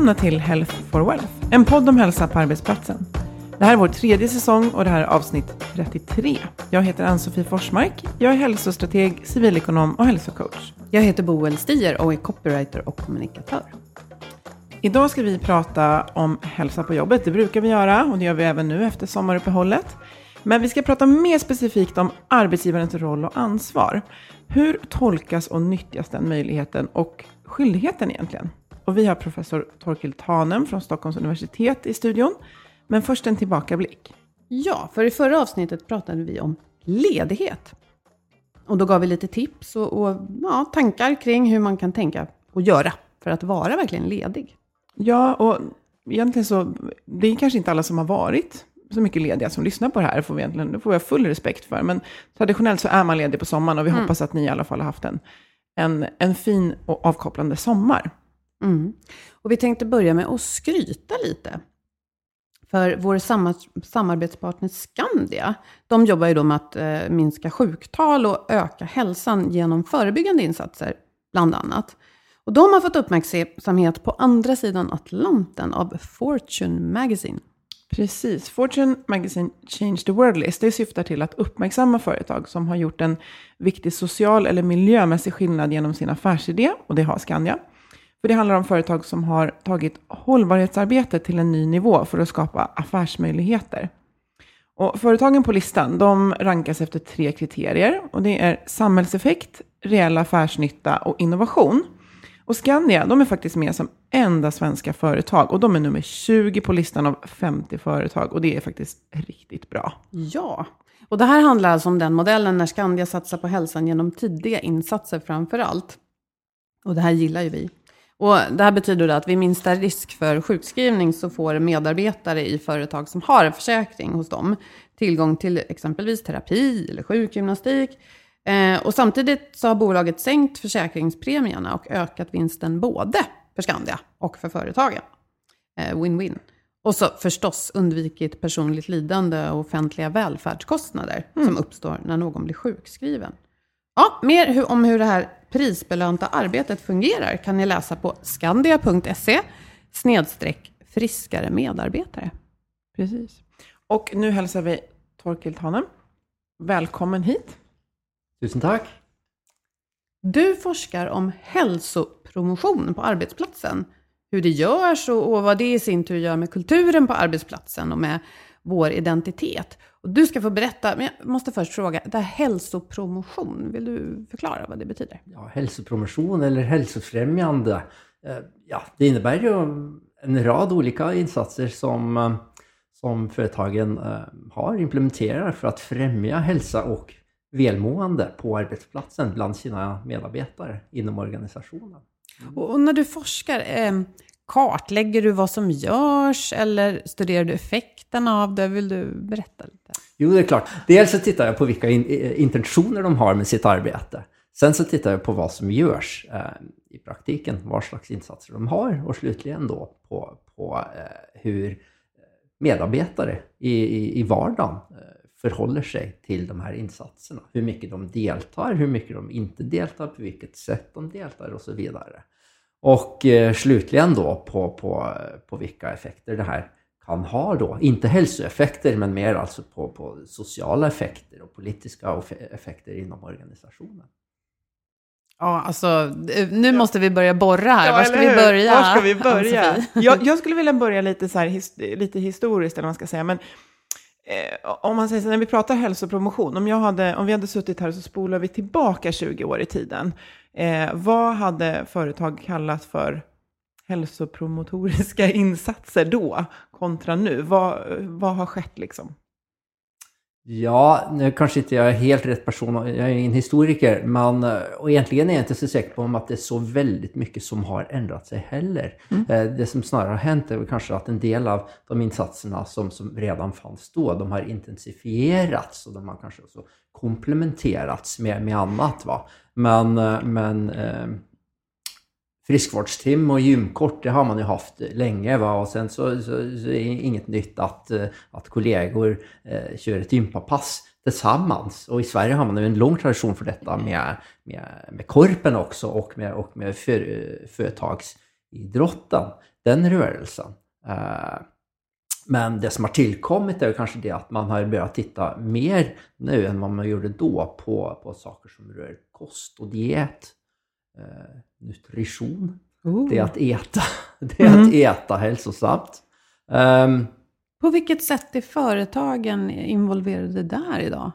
Välkomna till Health for Wealth, en podd om hälsa på arbetsplatsen. Det här är vår tredje säsong och det här är avsnitt 33. Jag heter Ann-Sofie Forsmark. Jag är hälsostrateg, civilekonom och hälsocoach. Jag heter Boel Stier och är copywriter och kommunikatör. Idag ska vi prata om hälsa på jobbet. Det brukar vi göra och det gör vi även nu efter sommaruppehållet. Men vi ska prata mer specifikt om arbetsgivarens roll och ansvar. Hur tolkas och nyttjas den möjligheten och skyldigheten egentligen? Och vi har professor Torkild Tanem från Stockholms universitet i studion. Men först en tillbakablick. Ja, för i förra avsnittet pratade vi om ledighet. Och då gav vi lite tips och, och ja, tankar kring hur man kan tänka och göra för att vara verkligen ledig. Ja, och egentligen så, det är kanske inte alla som har varit så mycket lediga som lyssnar på det här, får vi egentligen, det får jag full respekt för. Men traditionellt så är man ledig på sommaren och vi mm. hoppas att ni i alla fall har haft en, en, en fin och avkopplande sommar. Mm. Och vi tänkte börja med att skryta lite. För vår samarbetspartner Skandia, de jobbar ju då med att eh, minska sjuktal och öka hälsan genom förebyggande insatser, bland annat. Och de har fått uppmärksamhet på andra sidan Atlanten av Fortune Magazine. Precis. Fortune Magazine Change the World List det syftar till att uppmärksamma företag som har gjort en viktig social eller miljömässig skillnad genom sin affärsidé, och det har Skandia. För det handlar om företag som har tagit hållbarhetsarbetet till en ny nivå för att skapa affärsmöjligheter. Och företagen på listan de rankas efter tre kriterier. Och det är samhällseffekt, reell affärsnytta och innovation. Och Skandia de är faktiskt med som enda svenska företag. Och de är nummer 20 på listan av 50 företag. Och det är faktiskt riktigt bra. Ja, och det här handlar alltså om den modellen när Skandia satsar på hälsan genom tidiga insatser framför allt. Och det här gillar ju vi. Och det här betyder att vid minsta risk för sjukskrivning så får medarbetare i företag som har en försäkring hos dem tillgång till exempelvis terapi eller sjukgymnastik. Eh, och samtidigt så har bolaget sänkt försäkringspremierna och ökat vinsten både för Skandia och för företagen. Eh, win-win. Och så förstås undvikit personligt lidande och offentliga välfärdskostnader mm. som uppstår när någon blir sjukskriven. Ja, mer om hur det här prisbelönta arbetet fungerar kan ni läsa på skandia.se snedstreck friskare medarbetare. Precis. Och nu hälsar vi Torkild Hanem. Välkommen hit. Tusen tack. Du forskar om hälsopromotion på arbetsplatsen. Hur det görs och, och vad det i sin tur gör med kulturen på arbetsplatsen och med vår identitet. Och du ska få berätta, men jag måste först fråga, det här hälsopromotion, vill du förklara vad det betyder? Ja, hälsopromotion eller hälsofrämjande, eh, ja, det innebär ju en rad olika insatser som, eh, som företagen eh, har, implementerar för att främja hälsa och välmående på arbetsplatsen bland sina medarbetare inom organisationen. Och, när du forskar, kartlägger du vad som görs eller studerar du effekterna av det? Vill du berätta lite? Jo, det är klart. Dels så tittar jag på vilka in, eh, intentioner de har med sitt arbete. Sen så tittar jag på vad som görs eh, i praktiken, vad slags insatser de har och slutligen då på, på eh, hur eh, medarbetare i, i, i vardagen eh, förhåller sig till de här insatserna. Hur mycket de deltar, hur mycket de inte deltar, på vilket sätt de deltar och så vidare. Och eh, slutligen då på, på, på vilka effekter det här kan ha då. Inte hälsoeffekter men mer alltså på, på sociala effekter och politiska effekter inom organisationen. Ja, alltså nu måste vi börja borra här. Ja, Var ska vi börja? Var ska vi börja? Jag, jag, skulle vilja börja lite, så här, his, lite historiskt, eller vad man ska säga. Men eh, om man säger så, när vi pratar hälsopromotion, om, jag hade, om vi hade suttit här så spolar vi tillbaka 20 år i tiden. Eh, vad hade företag kallat för hälsopromotoriska insatser då, kontra nu? Vad, vad har skett liksom? Ja, nu kanske inte jag är helt rätt person, jag är ingen historiker, men och egentligen är jag inte så säker på att det är så väldigt mycket som har ändrat sig heller. Mm. Eh, det som snarare har hänt är kanske att en del av de insatserna som, som redan fanns då, de har intensifierats och de har kanske också komplementerats med, med annat. Va? Men, eh, men friskvårdsteam och gymkort, det har man ju haft länge. Va? Och sen så, så, så är det inget nytt att, eh, att kollegor eh, kör ett gympapass tillsammans. Och i Sverige har man ju en lång tradition för detta med, med, med korpen också och med, och med för, eh, företagsidrotten, den rörelsen. Eh, men det som har tillkommit är kanske det att man har börjat titta mer nu än vad man gjorde då på, på saker som rör kost och diet. Eh, nutrition. Oh. Det är att äta. Det är mm. att äta hälsosamt. Um, på vilket sätt är företagen involverade där idag?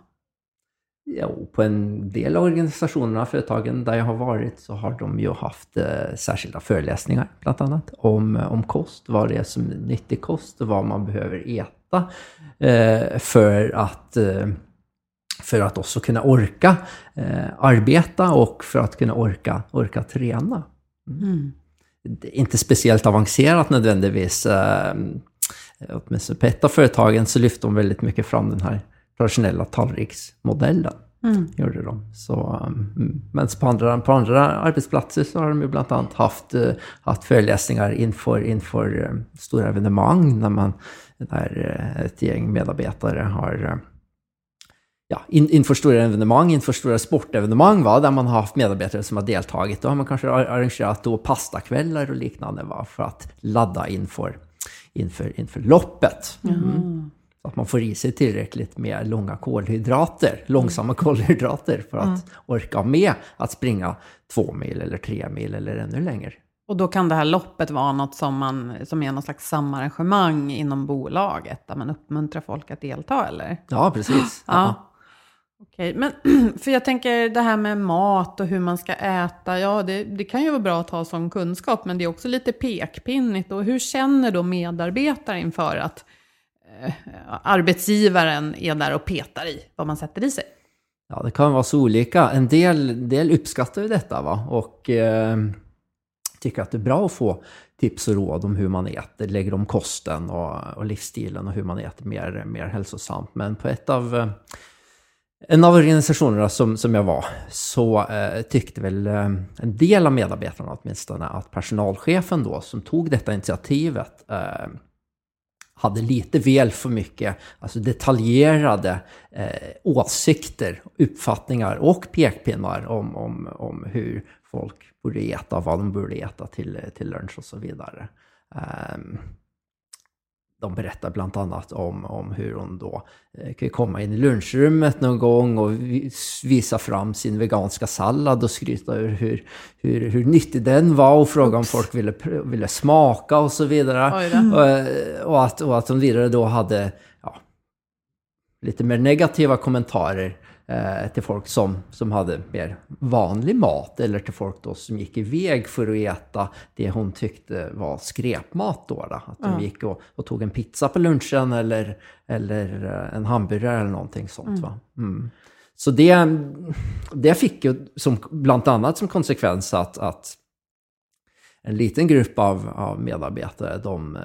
Jo, på en del av organisationerna, företagen där jag har varit, så har de ju haft eh, särskilda föreläsningar, bland annat, om, om kost, vad det är som är nyttig kost och vad man behöver äta eh, för att eh, för att också kunna orka eh, arbeta och för att kunna orka, orka träna. Mm. mm. inte speciellt avancerat nödvändigtvis. Eh, åtminstone på ett av företagen så lyfte de väldigt mycket fram den här traditionella tallriksmodellen. Mm. Gjorde de. Så, um, men på andra, på andra arbetsplatser så har de ju bland annat haft, uh, haft föreläsningar inför, inför uh, stora evenemang när man, där ett gäng medarbetare har ja, in, inför stora evenemang, inför stora sportevenemang va, där man har haft medarbetare som har deltagit. Då har man kanske arrangerat då pastakvällar och liknande va, för att ladda inför, inför, inför loppet. Mm. Så att man får i sig tillräckligt med långa kolhydrater, långsamma mm. kolhydrater för att mm. orka med att springa två mil eller tre mil eller ännu längre. Och då kan det här loppet vara något som, man, som är någon slags samarrangemang inom bolaget, där man uppmuntrar folk att delta, eller? Ja, precis. Ja. Okej, men för jag tänker det här med mat och hur man ska äta, ja det, det, kan ju vara bra att ha sån kunskap, men det är också lite pekpinnigt. Och hur känner då medarbetare inför att eh, arbetsgivaren är där och petar i vad man sätter i sig? Ja, det kan vara så olika. En del, del uppskattar ju detta va? och eh, tycker att det är bra att få tips och råd om hur man äter, lägger om kosten och, och livsstilen och hur man äter mer, mer hälsosamt. Men på ett av eh, en av organisationerna som, som jag var så eh, tyckte väl eh, en del av medarbetarna åtminstone att personalchefen då som tog detta initiativet eh, hade lite väl för mycket alltså detaljerade eh, åsikter, uppfattningar och pekpinnar om, om, om hur folk borde äta, vad de borde äta till, till lunch och så vidare. Ehm, de berättar bland annat om, om hur hon då eh, kan komma in i lunchrummet någon gång och visa fram sin veganska sallad och skryta över hur, hur, hur nyttig den var och fråga Oops. om folk ville, ville smaka och så vidare. Och, eh, och, att, och att de vidare då hade ja, lite mer negativa kommentarer till folk som, som hade mer vanlig mat eller till folk då som gick iväg för att äta det hon tyckte var skräpmat. Då, då. Att de gick och, och, tog en pizza på lunchen eller, eller eh, en hamburgare eller någonting sånt. Mm. Va? Mm. så det, det fick ju som, bland annat som konsekvens att, att en liten grupp av, av medarbetare, de,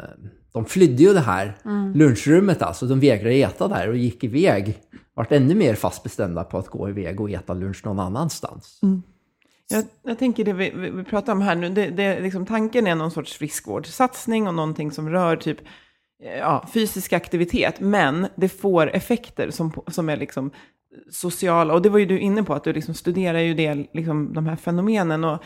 de flydde ju det här mm. lunchrummet alltså. De vägrade äta där och gick iväg. Vart ännu mer fast bestämda på att gå iväg och äta lunch någon annanstans. Mm. Jag, jag, tänker det vi, vi pratar om här nu, det, det, liksom, tanken är någon sorts friskvårdssatsning och någonting som rör typ ja, fysisk aktivitet, men det får effekter som, som är liksom sociala, och det var ju du inne på, att du liksom studerar ju det, liksom, de här fenomenen. Och,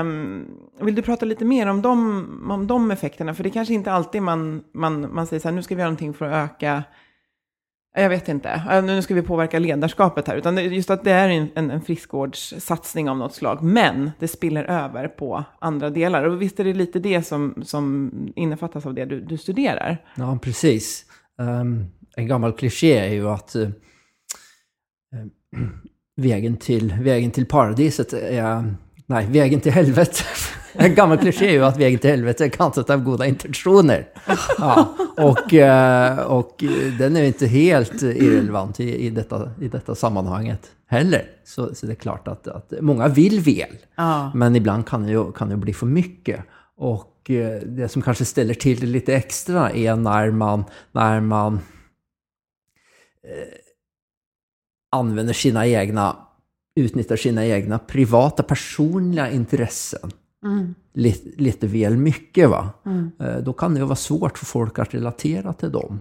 um, vill du prata lite mer om de, om de effekterna? För det kanske inte alltid man, man, man säger så här, nu ska vi göra någonting för att öka jag vet inte, nu ska vi påverka ledarskapet här, utan just att det är en, en friskvårdssatsning av något slag, men det spiller över på andra delar. Och visst är det lite det som, som innefattas av det du, du studerar? Ja, precis. Um, en gammal kliché är ju att uh, vägen, till, vägen till paradiset är, nej, vägen till helvetet En gammal kliché är ju att vägen till helvetet är kantad av goda intentioner. Ja, och, eh, och den är inte helt irrelevant i, i, detta, i detta sammanhanget heller. Så, så det är klart att, att många vill väl, ja. men ibland kan det, ju, kan det bli för mycket. Och eh, det som kanske ställer till det lite extra är när man, när man eh, använder sina egna utnyttjar sina egna privata personliga intressen mm. lite, lite väl mycket. Va? Mm. Eh, då kan det vara svårt för folk att relatera till dem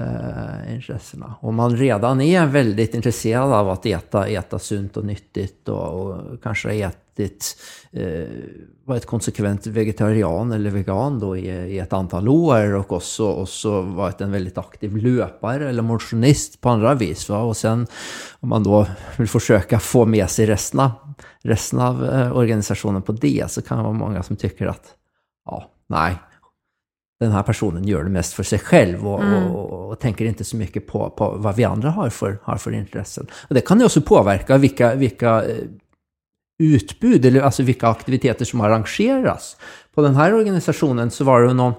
eh, intressena. Om man redan är väldigt intresserad av att äta, äta sunt och nyttigt och, och kanske har ätit, eh, varit konsekvent vegetarian eller vegan då i, i ett antal år och också, också varit en väldigt aktiv löpare eller motionist på andra vis. Va? Och sen om man då vill försöka få med sig resten, resten av eh, organisationen på det så kan det vara många som tycker att ja, nej, den här personen gör det mest för sig själv och, mm. och, och, tänker inte så mycket på, på, vad vi andra har för, har för intressen. Och det kan ju också påverka vilka, vilka eh, utbud, eller alltså vilka aktiviteter som arrangeras. På den här organisationen så var det någon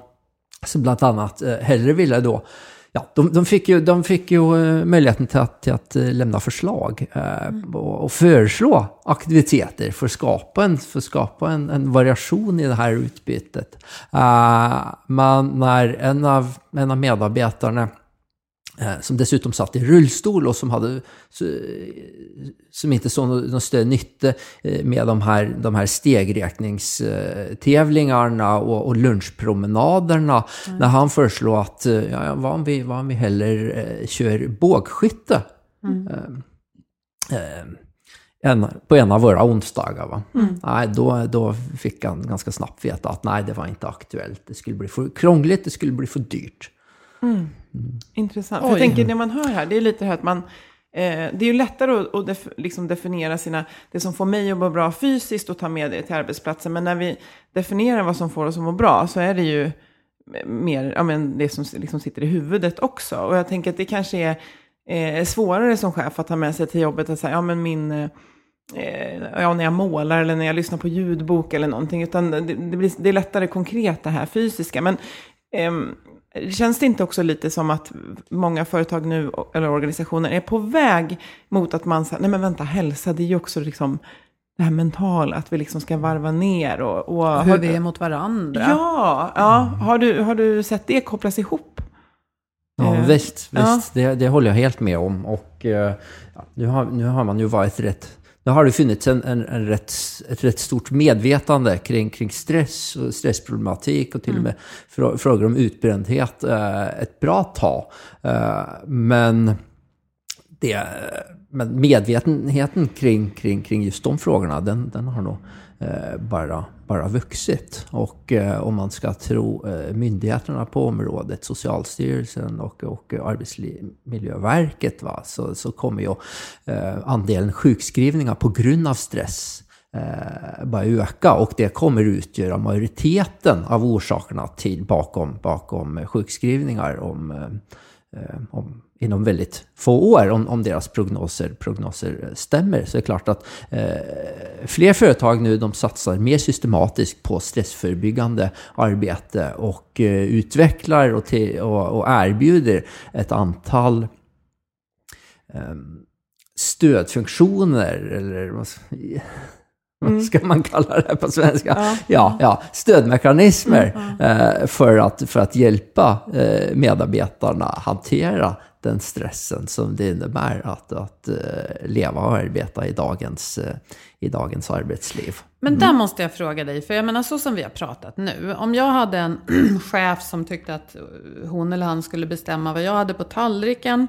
som bland annat eh, hellre ville då ja, de, de, fick ju, de fick ju eh, möjligheten till att, till att eh, lämna förslag eh, mm. och, och, föreslå aktiviteter för att skapa en, för att skapa en, en variation i det här utbytet. Uh, men när en av, en av medarbetarna Eh, som dessutom satt i rullstol och som, hade, som inte såg någon större nytta eh, med de här, de här stegräkningstävlingarna och, och lunchpromenaderna. Mm. När han föreslog att eh, ja, vad, om vi, vad om vi hellre kör bågskytte mm. en, på en av våra onsdagar. Va? Mm. Nej, då, då fick han ganska snabbt veta att nej, det var inte aktuellt. Det skulle bli för krångligt, det skulle bli för dyrt. Mm. Intressant. För jag tänker det man hör här, det är lite här att man, eh, det är ju lättare att, att def, liksom definiera sina, det som får mig att må bra fysiskt och ta med det till arbetsplatsen. Men när vi definierar vad som får oss att må bra så är det ju mer ja, men det som liksom sitter i huvudet också. Och jag tänker att det kanske är eh, svårare som chef att ta med sig till jobbet att säga, ja men min eh, ja, när jag målar eller när jag lyssnar på ljudbok eller någonting. Utan det, det, blir, det är lättare konkret det här fysiska. Men eh, Känns det inte också lite som att många företag nu, eller organisationer, är på väg mot att man säger, nej men vänta, hälsa, det är ju också liksom det här mentala, att vi liksom ska varva ner och... och Hur vi är mot varandra. Ja, ja. Har, du, har du sett det kopplas ihop? Ja, eh, visst, visst. Ja. Det, det håller jag helt med om. Och uh, nu, har, nu har man ju varit rätt nu har det funnits en, en, en rätt, ett rätt stort medvetande kring, kring stress och stressproblematik och till mm. och med frågor om utbrändhet eh, ett bra tag. Eh, men, det, men medvetenheten kring, kring, kring just de frågorna, den, den har nog Eh, bara, bara vuxit. Och eh, om man ska tro eh, myndigheterna på området, Socialstyrelsen och, och Arbetsmiljöverket, va, så, så kommer ju eh, andelen sjukskrivningar på grund av stress eh, bara öka och det kommer utgöra majoriteten av orsakerna till bakom, bakom sjukskrivningar om, eh, om inom väldigt få år om, om deras prognoser, prognoser stämmer. Så det är klart att eh, fler företag nu de satsar mer systematiskt på stressförebyggande arbete och eh, utvecklar och, te, och, och, erbjuder ett antal eh, stödfunktioner eller vad ska, Mm. ska man kalla det på svenska? Ja, ja, stödmekanismer Mm, eh, för, att, för att hjälpa eh, medarbetarna hantera den stressen som det innebär att, att eh, leva och arbeta i dagens, eh, i dagens arbetsliv. Men där måste jag fråga dig, för jag menar så som vi har pratat nu. Om jag hade en chef som tyckte att hon eller han skulle bestämma vad jag hade på tallriken.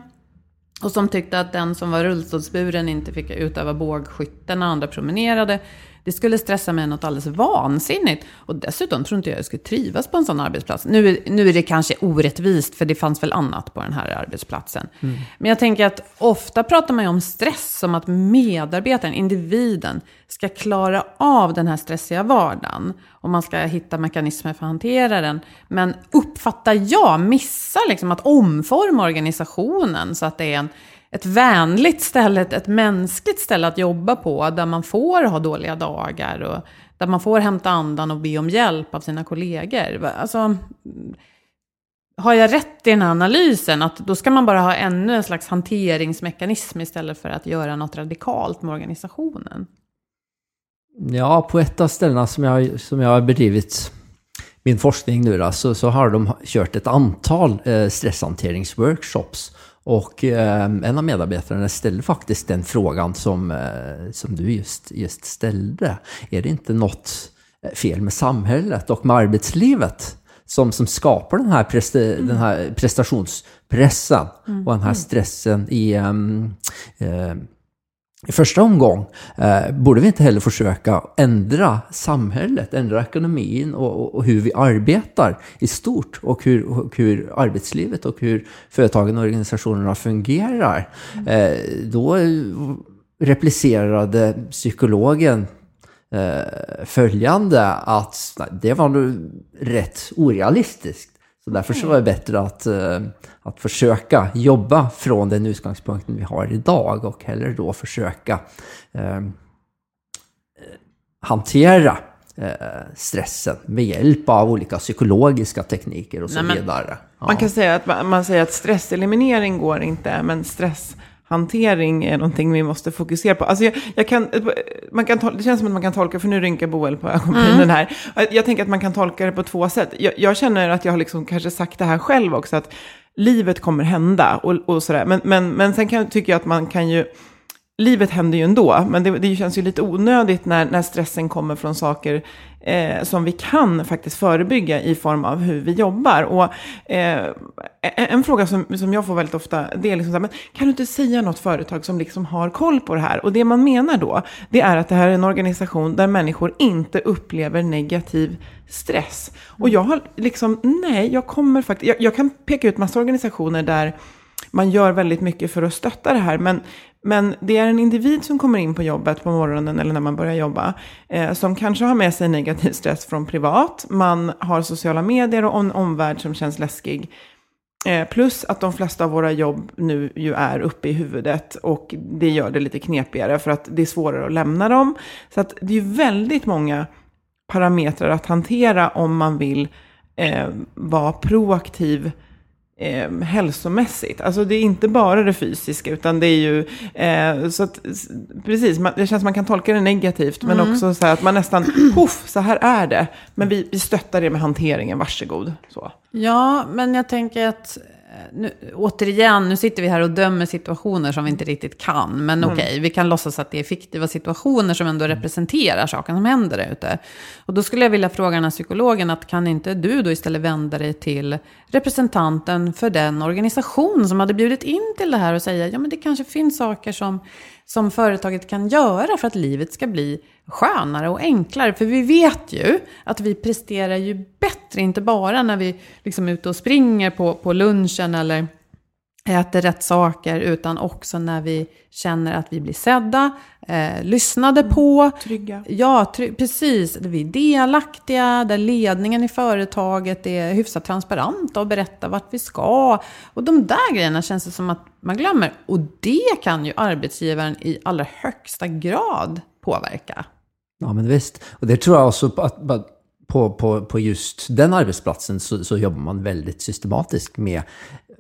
Och som tyckte att den som var rullstolsburen inte fick utöva bågskytte när andra promenerade. Det skulle stressa mig något alldeles vansinnigt. Och dessutom tror inte jag jag skulle trivas på en sån arbetsplats. Nu, är- nu är det kanske orättvist, för det fanns väl annat på den här arbetsplatsen. Men jag tänker att ofta pratar man ju om stress som att medarbetaren, individen, ska klara av den här stressiga vardagen. Och man ska hitta mekanismer för att hantera den. Men uppfattar jag, missar liksom att omforma organisationen så att det är en ett vänligt ställe, ett, mänskligt ställe att jobba på, där man får ha dåliga dagar och där man får hämta andan och be om hjälp av sina kollegor. Alltså, har jag rätt i den här analysen, att då ska man bara ha ännu en slags hanteringsmekanism istället för att göra något radikalt med organisationen? Ja, på ett av ställena som jag, som jag har bedrivit min forskning nu då, så, så har de kört ett antal eh, stresshanteringsworkshops. Och eh, en av medarbetarna ställde faktiskt den frågan som, eh, som du just, just ställde. Är det inte något eh, fel med samhället och med arbetslivet som, som skapar den här, presta, den här prestationspressen och den här stressen i, ehm, eh, i första omgång eh, borde vi inte heller försöka ändra samhället, ändra ekonomin och, och, och hur vi arbetar i stort och hur, och hur arbetslivet och hur företagen och organisationerna fungerar. Eh, då replicerade psykologen eh, följande att nej, det var nog rätt orealistiskt. Så därför så var det bättre att, eh, att försöka jobba från den utgångspunkten vi har idag och hellre då försöka eh, hantera eh, stressen med hjälp av olika psykologiska tekniker och så Nej, vidare. Ja. Man kan säga att man, säger att stresseliminering går inte, men stresshantering är någonting vi måste fokusera på. Alltså jag, jag kan, man kan tol- det känns som att man kan tolka, för nu rynkar Boel på ögonbrynen här. Jag tänker att man kan tolka det på två sätt. Jag, jag känner att jag har liksom kanske sagt det här själv också, att livet kommer hända och, och sådär. Men, men, men sen kan, tycker jag att man kan ju livet händer ju ändå, men det, det känns ju lite onödigt när, när stressen kommer från saker eh, som vi kan faktiskt förebygga i form av hur vi jobbar. Och, eh, en, fråga som, som jag får väldigt ofta, det är liksom så här, men kan du inte säga något företag som liksom har koll på det här? Och det man menar då, det är att det här är en organisation där människor inte upplever negativ stress. Och jag har liksom, nej, jag kommer faktiskt, jag, jag kan peka ut massa organisationer där man gör väldigt mycket för att stötta det här. Men, men det är en individ som kommer in på jobbet på morgonen eller när man börjar jobba. Eh, som kanske har med sig negativ stress från privat. Man har sociala medier och en omvärld som känns läskig. Eh, plus att de flesta av våra jobb nu ju är uppe i huvudet. Och det gör det lite knepigare för att det är svårare att lämna dem. Så att det är ju väldigt många parametrar att hantera om man vill eh, vara proaktiv eh, hälsomässigt. Alltså det är inte bara det fysiska, utan det är ju... Eh, så att, precis, man, det känns som man kan tolka det negativt, men också så här att man nästan, poff, så här är det. Men vi, vi stöttar det med hanteringen, varsågod. Så. Ja, men jag tänker att, nu, återigen, nu sitter vi här och dömer situationer som vi inte riktigt kan. Men okej, vi kan låtsas att det är fiktiva situationer som ändå representerar saken som händer där ute. Och då skulle jag vilja fråga den här psykologen, att kan inte du då istället vända dig till representanten för den organisation som hade bjudit in till det här och säga, ja men det kanske finns saker som, som företaget kan göra för att livet ska bli skönare och enklare. För vi vet ju att vi presterar ju bättre, inte bara när vi liksom är ute och springer på, på lunchen eller äter rätt saker, utan också när vi känner att vi blir sedda, eh, lyssnade på. Trygga. Ja, try- precis. Där vi är delaktiga, där ledningen i företaget är hyfsat transparenta och berättar vart vi ska. Och de där grejerna känns det som att man glömmer. Och det kan ju arbetsgivaren i allra högsta grad påverka. Ja, men visst. Och det tror jag också på, att, att på, på, på just den arbetsplatsen så, så jobbar man väldigt systematiskt med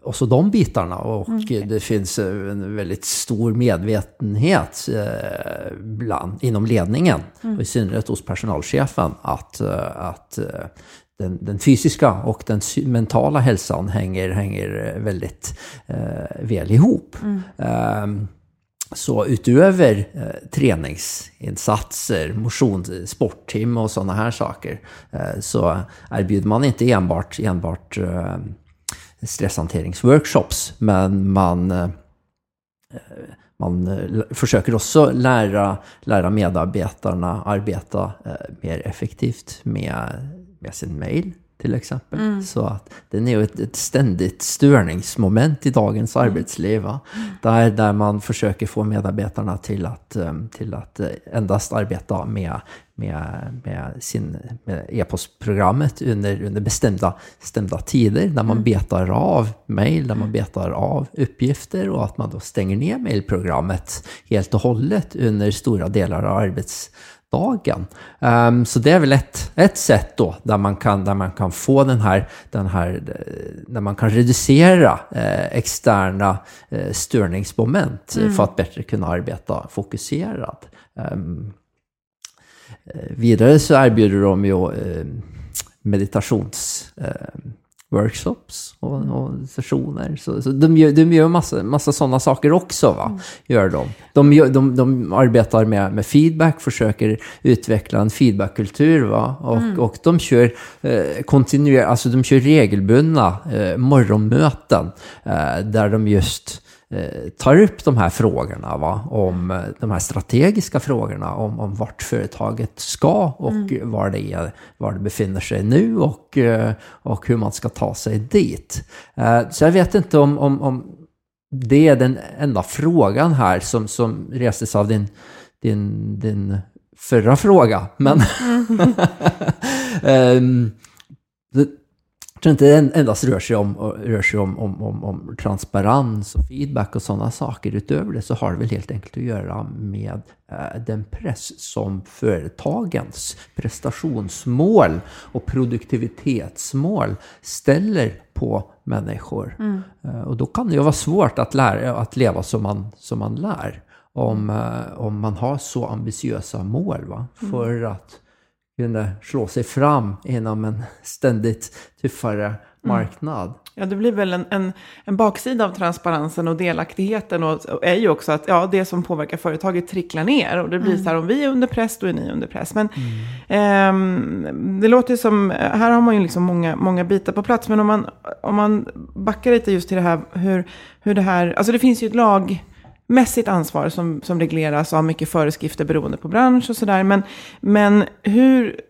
och så de bitarna. Och det finns en väldigt stor medvetenhet eh, bland, inom ledningen, och i synnerhet hos personalchefen, att, eh, att eh, den, den fysiska och den mentala hälsan hänger, hänger väldigt eh, väl ihop. Ehm, så utöver eh, träningsinsatser, motion, sporttimme och sådana här saker eh, så erbjuder man inte enbart, enbart eh, stresshanteringsworkshops men man, eh, man eh, försöker också lära, lära medarbetarna arbeta eh, mer effektivt med, med sin mail till exempel. Så att den är ju ett, ett ständigt störningsmoment i dagens arbetsliv. Va? Där, där man försöker få medarbetarna till att, till att endast arbeta med, med, med, sin, med e-postprogrammet under, under bestämda, bestämda tider. Där man betar av mail, där man betar av uppgifter och att man då stänger ner mailprogrammet helt och hållet under stora delar av arbetsdagen. Ehm, så det är väl ett, ett sätt då där man kan, där man kan få den här, den här eh, där man kan reducera eh, externa eh, störningsmoment eh, för att bättre kunna arbeta fokuserat. Ehm, Eh, Vidare så erbjuder de ju eh, meditationsworkshops och, och sessioner. Så, så de gör, de gör massa, massa sådana saker också. Va? Gör de. De, gör, de, de arbetar med, med feedback, försöker utveckla en feedbackkultur. Va? Och, och de kör eh, kontinuer, alltså de kör regelbundna eh, morgonmöten eh, där de just eh, tar upp de här frågorna, va? om eh, de här strategiska frågorna, om, om vart företaget ska och var, det är, var det befinner sig nu och, eh, och hur man ska ta sig dit. Eh, så jag vet inte om, om, om det är den enda frågan här som, som restes av din, din, din förra fråga. Men Ehm, det, jag tror inte det endast rör sig, om, rör sig om, om, om, om transparens och feedback och sådana saker. Utöver det så har det väl helt enkelt att göra med eh, den press som företagens prestationsmål och produktivitetsmål ställer på människor. Eh, och då kan det ju vara svårt att, lära, att leva som man, som man lär. Om, eh, om man har så ambitiösa mål va? för att kunna slå sig fram inom en ständigt tuffare marknad. Ja, det blir väl en, en, en baksida av transparensen och delaktigheten och, och är ju också att ja, det som påverkar företaget tricklar ner. Och det blir så här, om vi är under press, då är ni under press. Men ehm, det låter ju som, här har man ju liksom många, många bitar på plats. Men om man, om man backar lite just till det här, hur, hur det här, alltså det finns ju ett mässigt ansvar som, som regleras av mycket föreskrifter beroende på bransch och sådär. Men, men hur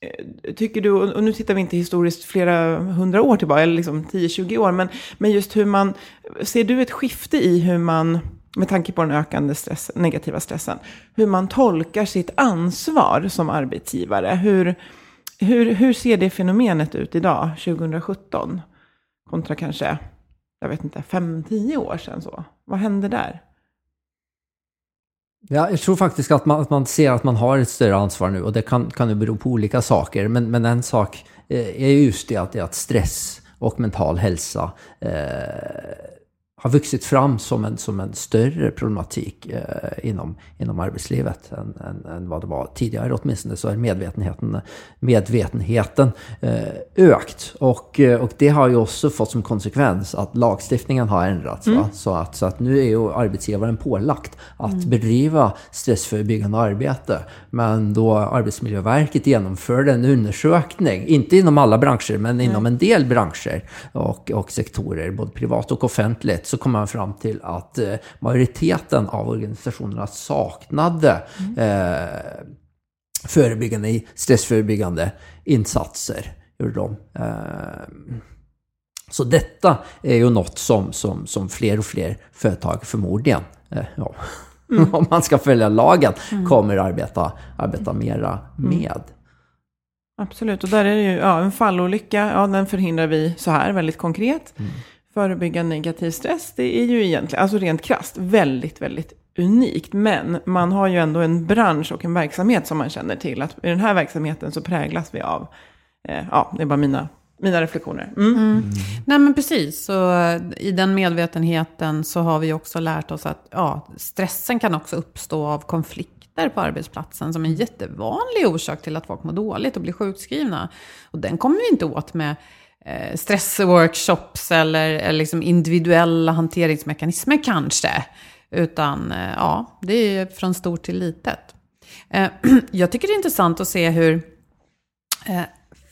eh, tycker du, och nu tittar vi inte historiskt flera hundra år tillbaka, eller liksom 10-20 år, men, men just hur man, ser du ett skifte i hur man, med tanke på den ökande stress, negativa stressen, hur man tolkar sitt ansvar som arbetsgivare? Hur, hur, hur ser det fenomenet ut idag, 2017, kontra kanske, jag vet inte, 5-10 år sedan så? Vad hände där? Ja, jag tror faktiskt att man, att man ser att man har ett större ansvar nu och det kan, kan ju bero på olika saker. Men, men en sak eh, är just det att, det att stress och mental hälsa eh, har vuxit fram som en, som en större problematik eh, inom, inom arbetslivet än, än, än vad det var tidigare. Åtminstone så är medvetenheten, medvetenheten eh, ökt. Och, eh, och det har ju också fått som konsekvens att lagstiftningen har ändrats. Va? Så, att, så att nu är ju arbetsgivaren pålagt att bedriva stressförebyggande arbete. Men då Arbetsmiljöverket genomförde en undersökning, inte inom alla branscher, men inom en del branscher och, och sektorer, både privat och offentligt, så kom man fram till att eh, majoriteten av organisationerna saknade eh, förebyggande, stressförebyggande insatser. Gjorde de. Eh, så detta är ju något som, som, som fler och fler företag förmodligen, eh, ja, om man ska följa lagen, kommer arbeta, arbeta mera med. Absolut, och där är det ju ja, en fallolycka, ja, den förhindrar vi så här väldigt konkret. Förebygga negativ stress, det är ju egentligen, alltså rent krasst, väldigt, väldigt unikt. Men man har ju ändå en bransch och en verksamhet som man känner till. Att i den här verksamheten så präglas vi av, eh, ja, det är bara mina mina reflektioner. Mm. Nej men precis, så i den medvetenheten så har vi också lärt oss att ja, stressen kan också uppstå av konflikter på arbetsplatsen som en jättevanlig orsak till att folk mår dåligt och blir sjukskrivna. Och den kommer vi inte åt med eh, Eh, stressworkshops eller, eller liksom individuella hanteringsmekanismer kanske. Utan eh, ja, det är från stort till litet. Eh, jag tycker det är intressant att se hur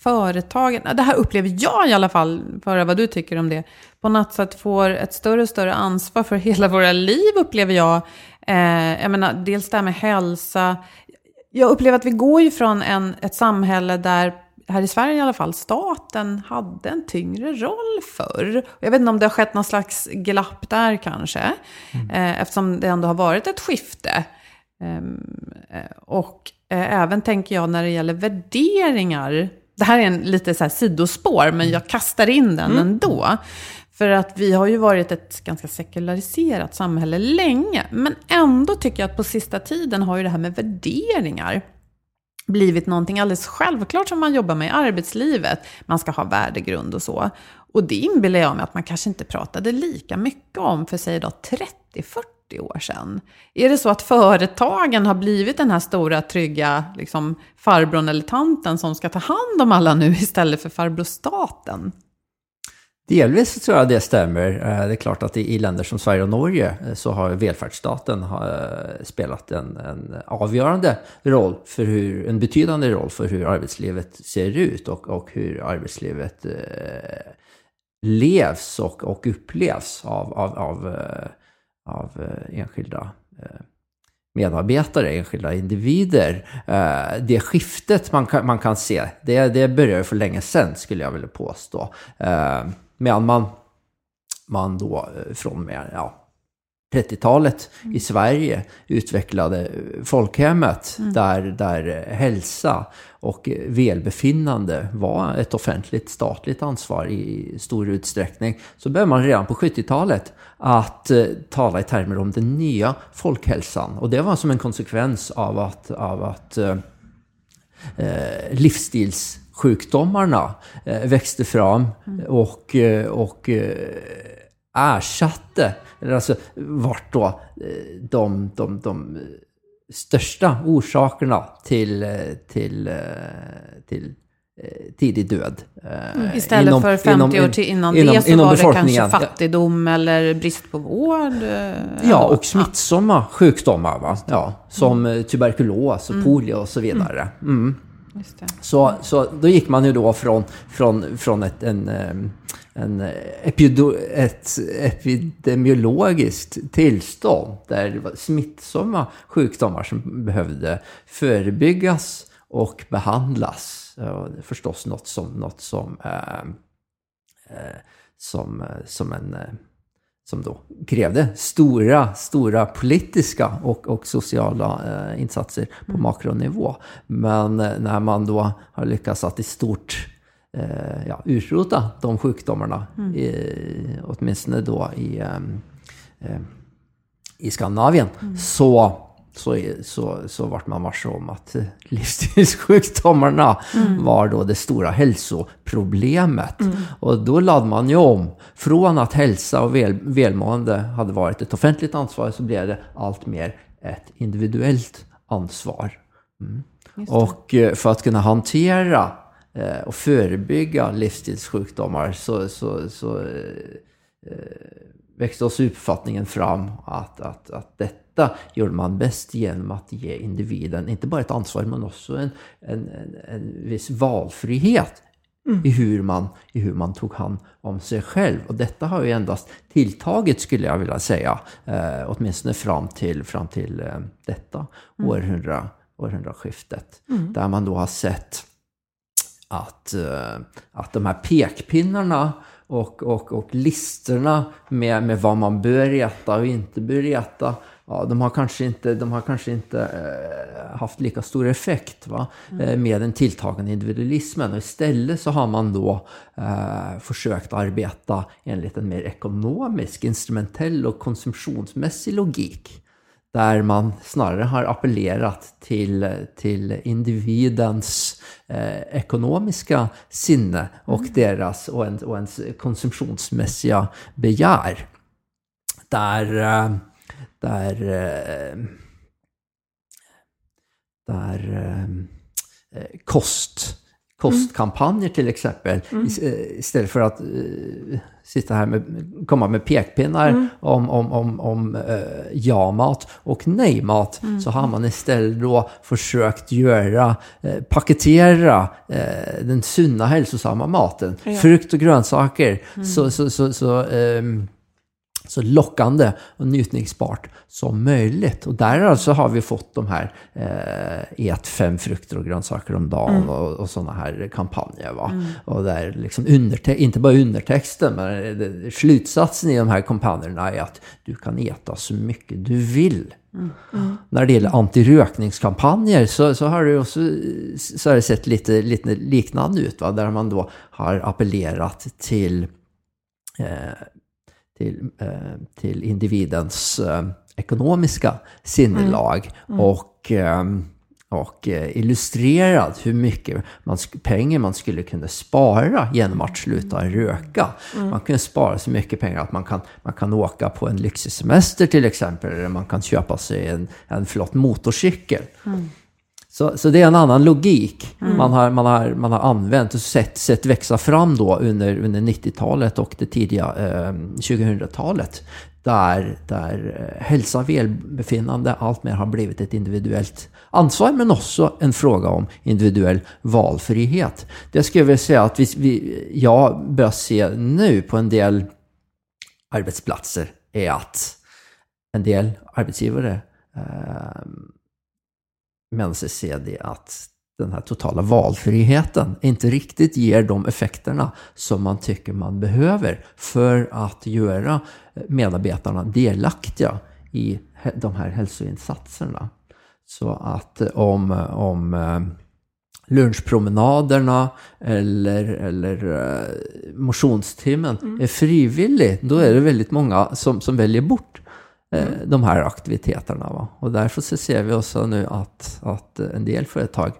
företagen, det här upplever jag i alla fall, för vad du tycker om det, på något sätt får ett större och större ansvar för hela våra liv upplever jag. Jag menar, dels det här med hälsa. Jag upplever att vi går ju från en, ett samhälle där här i Sverige i alla fall, staten hade en tyngre roll förr. Jag vet inte om det har skett någon slags glapp där kanske, mm. eh, eftersom det ändå har varit ett skifte. Ehm, eh, och eh, även tänker jag när det gäller värderingar, det här är en lite så här sidospår, men jag kastar in den mm. ändå. För att vi har ju varit ett ganska sekulariserat samhälle länge. Men ändå tycker jag att på sista tiden har ju det här med värderingar blivit någonting alldeles självklart som man jobbar med i arbetslivet. Man ska ha värdegrund och så. Och det inbillar jag mig att man kanske inte pratade lika mycket om för sig då 30-40 år sedan. Är det så att företagen har blivit den här stora trygga liksom, farbrorn eller tanten som ska ta hand om alla nu istället för farbror staten? Delvis tror jag det stämmer. Eh, det är klart att i länder som Sverige och Norge eh, så har välfärdsstaten eh, spelat en, en avgörande roll för hur, en betydande roll för hur arbetslivet ser ut och, och hur arbetslivet eh, levs och, och upplevs av, av, av, av enskilda medarbetare, enskilda individer. Det skiftet man kan, man kan se, det, det började för länge sedan skulle jag vilja påstå. Medan man, man då eh, från med, ja, 30-talet i mm. Sverige utvecklade eh, folkhemmet mm. där, där hälsa och välbefinnande var ett offentligt statligt ansvar i stor utsträckning. Så började man redan på 70-talet att eh, tala i termer om den nya folkhälsan. Och det var som en konsekvens av att, av att eh, livsstils sjukdomarna eh, växte fram och, eh, och eh, ersatte, eller alltså vart då de, de, de största orsakerna till, till, till tidig död. Mm, istället inom, för 50 inom, år till innan inom, det så var det kanske fattigdom eller brist på vård? Ja, och smittsamma sjukdomar. Va? Ja, som mm. tuberkulos och polio och så vidare. Mm. Så, så då gick man ju då från, från, från ett, en, en epido, ett epidemiologiskt tillstånd där det var smittsamma sjukdomar som behövde förebyggas och behandlas. Och förstås något som, något som, eh, eh, som, som en eh, som då krävde stora, stora politiska och, och sociala eh, insatser på mm. makronivå. Men eh, när man då har lyckats att i stort eh, ja, utrota de sjukdomarna, mm. i, åtminstone då i, ehm, eh, i Skandinavien, mm. så så, så, så vart man varse om att livsstilssjukdomarna mm. var då det stora hälsoproblemet. Mm. Och då lade man ju om. Från att hälsa och väl, välmående hade varit ett offentligt ansvar så blev det allt mer ett individuellt ansvar. Mm. Och eh, för att kunna hantera eh, och förebygga livsstilssjukdomar så, så, så eh, växte oss uppfattningen fram att, att, att detta gör man bäst genom att ge individen inte bara ett ansvar men också en, en, en, en viss valfrihet mm. i, hur man, i hur man tog hand om sig själv. Och detta har ju endast tilltagit skulle jag vilja säga, eh, åtminstone fram till, fram till eh, detta mm. århundra, århundraskiftet. Mm. Där man då har sett att, eh, att de här pekpinnarna och, och, och listorna med, med vad man bör äta och inte bör äta, ja, de har kanske inte, de har kanske inte eh, haft lika stor effekt va? Mm. Eh, med den tilltagande individualismen. Och istället så har man då eh, försökt arbeta enligt en mer ekonomisk, instrumentell och konsumtionsmässig logik. där man snarare har appellerat till, till individens eh, ekonomiska sinne och deras och, en, och ens konsumtionsmässiga begär. Där, eh, där, eh, där eh, kost kostkampanjer till exempel. Mm. is- Istället för att eh, sitta här med, komma med pekpinnar Mm. om, om, om, om eh, ja-mat och nej-mat. Mm. Så har man istället då försökt göra, eh, paketera eh, den sunna hälsosamma maten. Ja. Mm. Frukt och grönsaker. Så, så, så, så ehm, så lockande och njutningsbart som möjligt. Och där alltså har vi fått de här eh, ät fem frukter och grönsaker om dagen Mm. och, och sådana här kampanjer. Va? Och där liksom underte- inte bara undertexten, men det, slutsatsen i de här kampanjerna är att du kan äta så mycket du vill. När det gäller antirökningskampanjer så, så har det också så har det sett lite, lite liknande ut. Va? Där man då har appellerat till eh, till, eh, till individens eh, ekonomiska sinnelag och, eh, och eh, illustrerat hur mycket man, pengar man skulle kunna spara genom att sluta röka. Man kan spara så mycket pengar att man kan, man kan åka på en lyxig semester till exempel, eller man kan köpa sig en, en flott motorcykel. Så, så det är en annan logik man, har, man, har, man har använt och sett, sett växa fram då under, under 90-talet och det tidiga eh, 2000-talet. Där, där eh, hälsa och välbefinnande alltmer har blivit ett individuellt ansvar men också en fråga om individuell valfrihet. Det skulle jag vilja säga att vi, vi, jag börjar se nu på en del arbetsplatser är att en del arbetsgivare eh, menar sig se det att den här totala valfriheten inte riktigt ger de effekterna som man tycker man behöver för att göra medarbetarna delaktiga i de här hälsoinsatserna. Så att eh, om, om eh, lunchpromenaderna eller, eller eh, motionstimmen är frivillig, då är det väldigt många som, som väljer bort eh, de här aktiviteterna. Va? Och därför så ser vi också nu att, att en del företag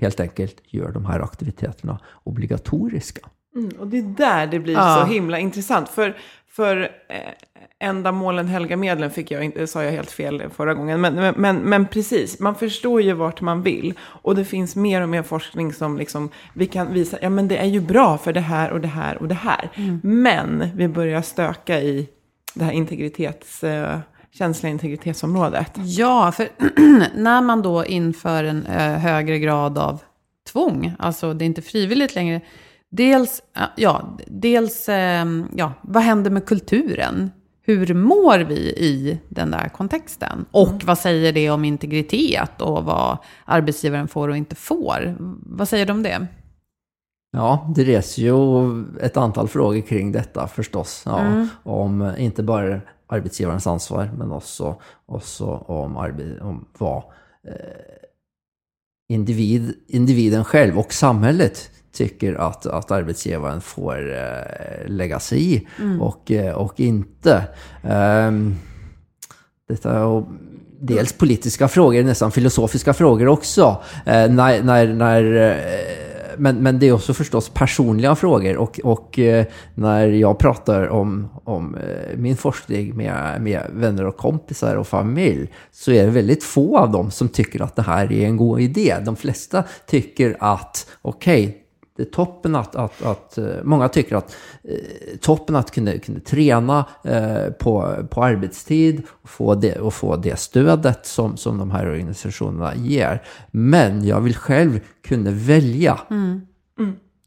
helt enkelt gör de här aktiviteterna obligatoriska. Mm, och det är där det blir Ja. så himla intressant. För, för eh, ändamålen helga medlen fick jag inte, sa jag helt fel förra gången. Men, men- men, men precis, man förstår ju vart man vill. Och det finns mer och mer forskning som liksom, vi kan visa, ja men det är ju bra för det här och det här och det här. Men vi börjar stöka i det här integritets, eh, känsliga integritetsområdet. Ja, för när man då inför en eh, högre grad av tvång, alltså det är inte frivilligt längre, dels, eh, ja, dels eh, ja, vad händer med kulturen? Hur mår vi i den där kontexten? Och vad säger det om integritet och vad arbetsgivaren får och inte får? Vad säger du om det? Ja, det reser ju ett antal frågor kring detta förstås. Ja, Om inte bara arbetsgivarens ansvar men också, också om, arbe- om vad eh, individ, individen själv och samhället tycker att, att arbetsgivaren får eh, lägga sig i och, eh, och inte. Ehm, detta är dels politiska frågor, nästan filosofiska frågor också. Eh, när, när, när, eh, men, men det är också förstås personliga frågor. Och, och eh, när jag pratar om, om eh, min forskning med, med vänner och kompisar och familj så är det väldigt få av dem som tycker att det här är en god idé. De flesta tycker att okej, det är toppen att, att, att eh, många tycker att eh, toppen att kunna, kunna träna eh, på, på arbetstid och få det, och få det stödet som, som de här organisationerna ger. Men jag vill själv kunna välja.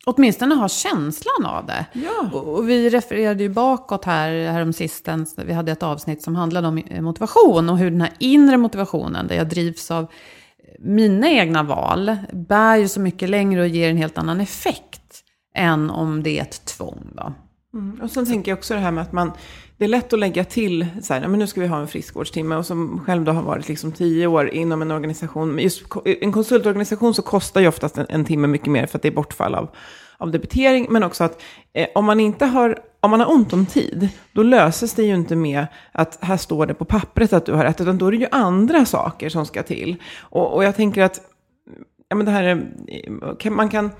Åtminstone ha känslan av det. Ja. Och och vi refererade ju bakåt här, häromsistens. Vi hade ett avsnitt som handlade om motivation och hur den här inre motivationen, där jag drivs av mina egna val, bär ju så mycket längre och ger en helt annan effekt än om det är ett tvång. Då. Mm. Och sen tänker jag också det här med att man, det är lätt att lägga till, så här, men nu ska vi ha en friskvårdstimme, och som själv då har varit liksom tio år inom en organisation, men just en konsultorganisation så kostar ju oftast en, en timme mycket mer för att det är bortfall av, av debitering, men också att eh, om man inte har om man har ont om tid, då löses det ju inte med att här står det på pappret att du har rätt, utan då är det ju andra saker som ska till. Och, och jag tänker att, ja men det här är, man kan,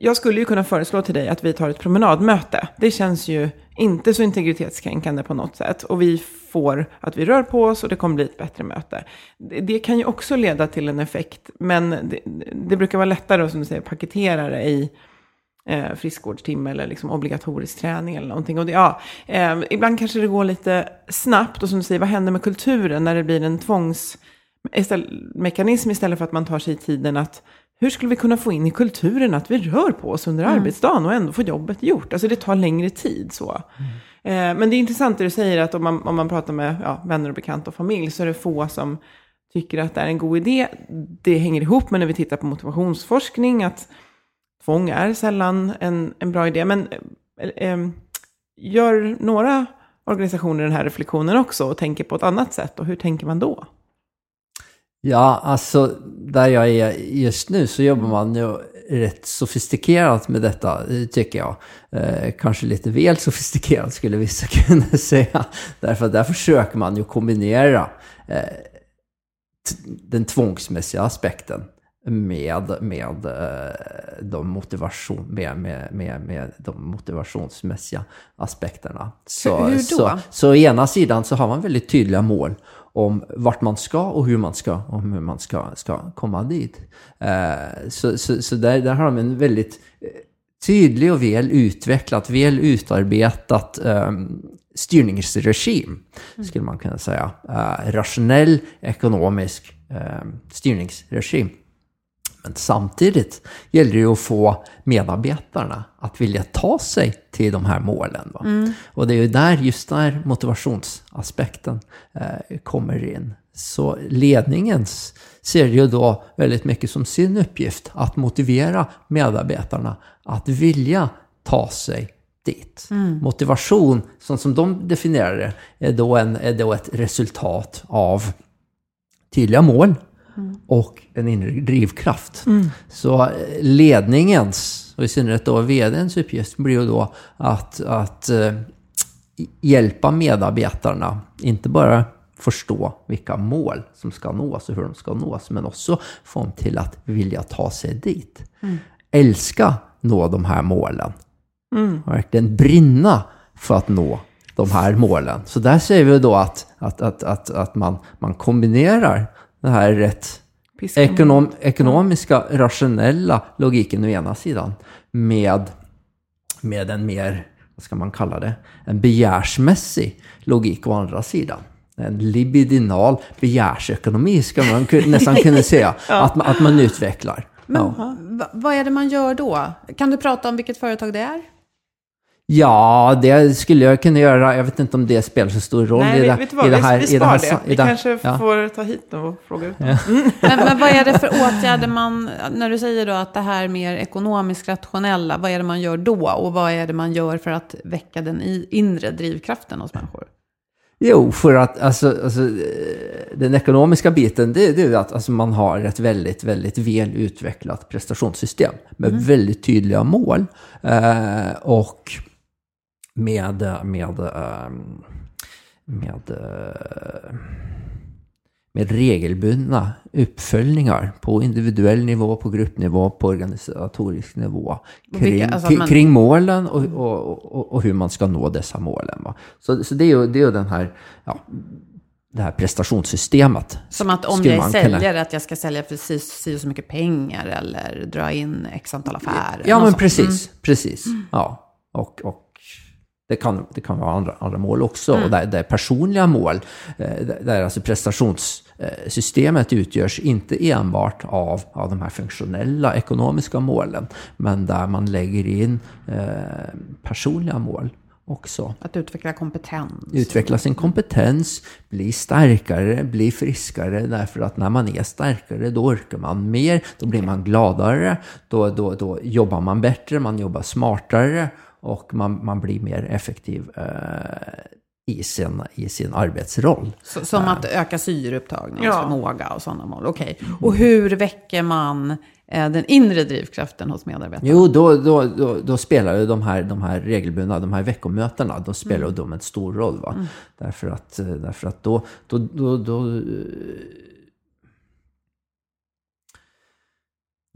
jag skulle ju kunna föreslå till dig att vi tar ett promenadmöte. Det känns ju inte så integritetskränkande på något sätt. Och vi får att vi rör på oss och det kommer bli ett bättre möte. Det, det kan ju också leda till en effekt, men det, det brukar vara lättare att, som du säger, paketera det i eh, friskvårdstimme eller liksom obligatorisk träning eller någonting. Och det, ja, eh, ibland kanske det går lite snabbt och som du säger, vad händer med kulturen när det blir en tvångsmekanism istället för att man tar sig tiden att hur skulle vi kunna få in i kulturen att vi rör på oss under mm. arbetsdagen och ändå få jobbet gjort? Alltså det tar längre tid så. Mm. Eh, men det är intressant det du säger att om man, om man pratar med ja, vänner och bekanta och familj så är det få som tycker att det är en god idé. Det hänger ihop med när vi tittar på motivationsforskning att tvång är sällan en, en bra idé. Men eh, eh, gör några organisationer den här reflektionen också och tänker på ett annat sätt? Och hur tänker man då? Ja, alltså där jag är just nu så jobbar man ju rätt sofistikerat med detta, eh, tycker jag. Eh, kanske lite väl sofistikerat skulle vissa kunna säga. Därför att där försöker man ju kombinera eh, den tvångsmässiga aspekten med, med, eh, de motivation, med, med, med, med de motivationsmässiga aspekterna. Så, hur, då? Så, så å ena sidan så har man väldigt tydliga mål om vart man ska och hur man ska, om hur man ska, ska komma dit. Eh, så så, så där, där har de en väldigt eh, tydlig och väl utvecklat, väl utarbetat styrningsregim, skulle man kunna säga. Rationell ekonomisk styrningsregim. Men samtidigt gäller det ju att få medarbetarna att vilja ta sig till de här målen. Mm. Och det är ju där, just där motivationsaspekten eh, kommer in. Så ledningen ser ju då väldigt mycket som sin uppgift att motivera medarbetarna att vilja ta sig dit. Mm. Motivation, som, som de definierar det, är då, en, är då ett resultat av tydliga mål och en inre drivkraft. Mm. Så eh, ledningens, och i synnerhet då vdns uppgift, blir ju då att, att eh, hjälpa medarbetarna, inte bara förstå vilka mål som ska nås och hur de ska nås, men också få dem till att vilja ta sig dit. Mm. Älska nå de här målen. Mm. Verkligen brinna för att nå de här målen. Så där ser vi då att, att, att, att, att man, man kombinerar den här rätt ekonom, ekonomiska, rationella logiken å ena sidan med, med en mer, vad ska man kalla det, en begärsmässig logik å andra sidan. En libidinal begärsekonomi ska man nästan kunna säga ja. att, man, att man utvecklar. Men ja. vad är det man gör då? Kan du prata om vilket företag det är? Ja, det skulle jag kunna göra. Jag vet inte om det spelar så stor roll Nej, i, det, vet vad, i det här. Vi, vi spar det. Vi kanske ja. får ta hit dem och fråga ut ja. mm. men, men vad är det för åtgärder man, när du säger då att det här mer ekonomiskt rationella, vad är det man gör då? Och vad är det man gör för att väcka den inre drivkraften hos människor? Jo, för att alltså, alltså, den ekonomiska biten, det, det är att alltså, man har ett väldigt, väldigt väl utvecklat prestationssystem med mm. väldigt tydliga mål. Eh, och med, med, ehm, med, eh, med regelbundna uppföljningar på individuell nivå, på gruppnivå, på organisatorisk nivå kring, alltså man... kring målen och, och, och, och, hur man ska nå dessa målen. Va? Så, så det är ju, det är ju den här ja, det här prestationssystemet. Som att om jag säljer, kunna... att jag ska sälja precis si så mycket pengar eller dra in x antal affärer. Ja, men precis. Mm. Precis. Ja. Och, och det kan, det kan vara andra, andra mål också. Mm. Och där, där personliga mål, eh, där alltså prestationssystemet utgörs inte enbart av, av de här funktionella ekonomiska målen, men där man lägger in eh, personliga mål också. Att utveckla kompetens. Utveckla sin kompetens, bli starkare, bli friskare. Därför att när man är starkare då orkar man mer, då blir man gladare, då, då, då jobbar man bättre, man jobbar smartare och man, man blir mer effektiv eh, i sin, i sin arbetsroll. Så, som att öka syreupptagningens Ja. förmåga och sådana mål. Okej. Och hur väcker man eh, den inre drivkraften hos medarbetarna? Jo, då, då, då, då spelar ju de här, de här regelbundna, de här veckomötena, de spelar ju de en stor roll. Va? Därför att, eh, därför att då, då, då, då,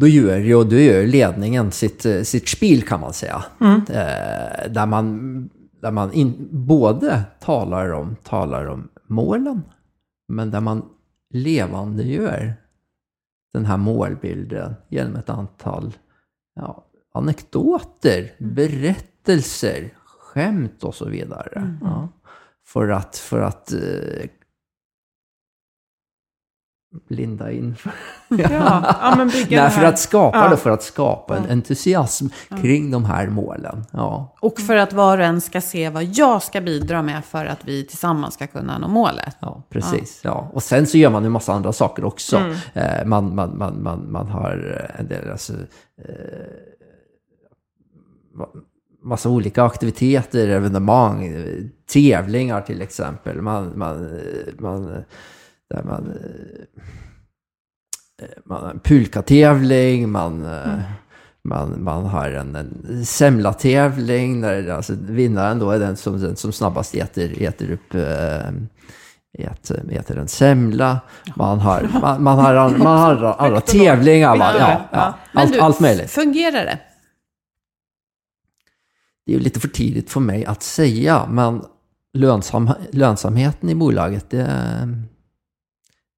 då gör ju då gör ledningen sitt, eh, sitt spel kan man säga. Eh, där man, där man in, både talar om, talar om målen, men där man levandegör den här målbilden genom ett antal ja, anekdoter, berättelser, skämt och så vidare. Ja. För att, för att eh, linda in. Ja, ja, men bygga Nej, för att skapa Ja. det, för att skapa en entusiasm kring de här målen. Ja. Och för att var och en ska se vad jag ska bidra med för att vi tillsammans ska kunna nå målet. Ja, precis. Ja. Och sen så gör man en massa andra saker också. Mm. Eh, man, man, man, man, man har en del, alltså, eh, ma- massa olika aktiviteter, evenemang, eh, tävlingar till exempel. Man, man, eh, man, eh, där man, eh, man har en pulkatävling, man, eh, man, man har en, en semlatävling där alltså, vinnaren då är den som, den som snabbast äter, äter upp eh, äter, äter en semla. Man har, man, man har, an- man har andra, andra tävlingar. Va? Ja, ja. Allt, du, allt möjligt. Fungerar det? Det är ju lite för tidigt för mig att säga, men lönsam, lönsamheten i bolaget, det,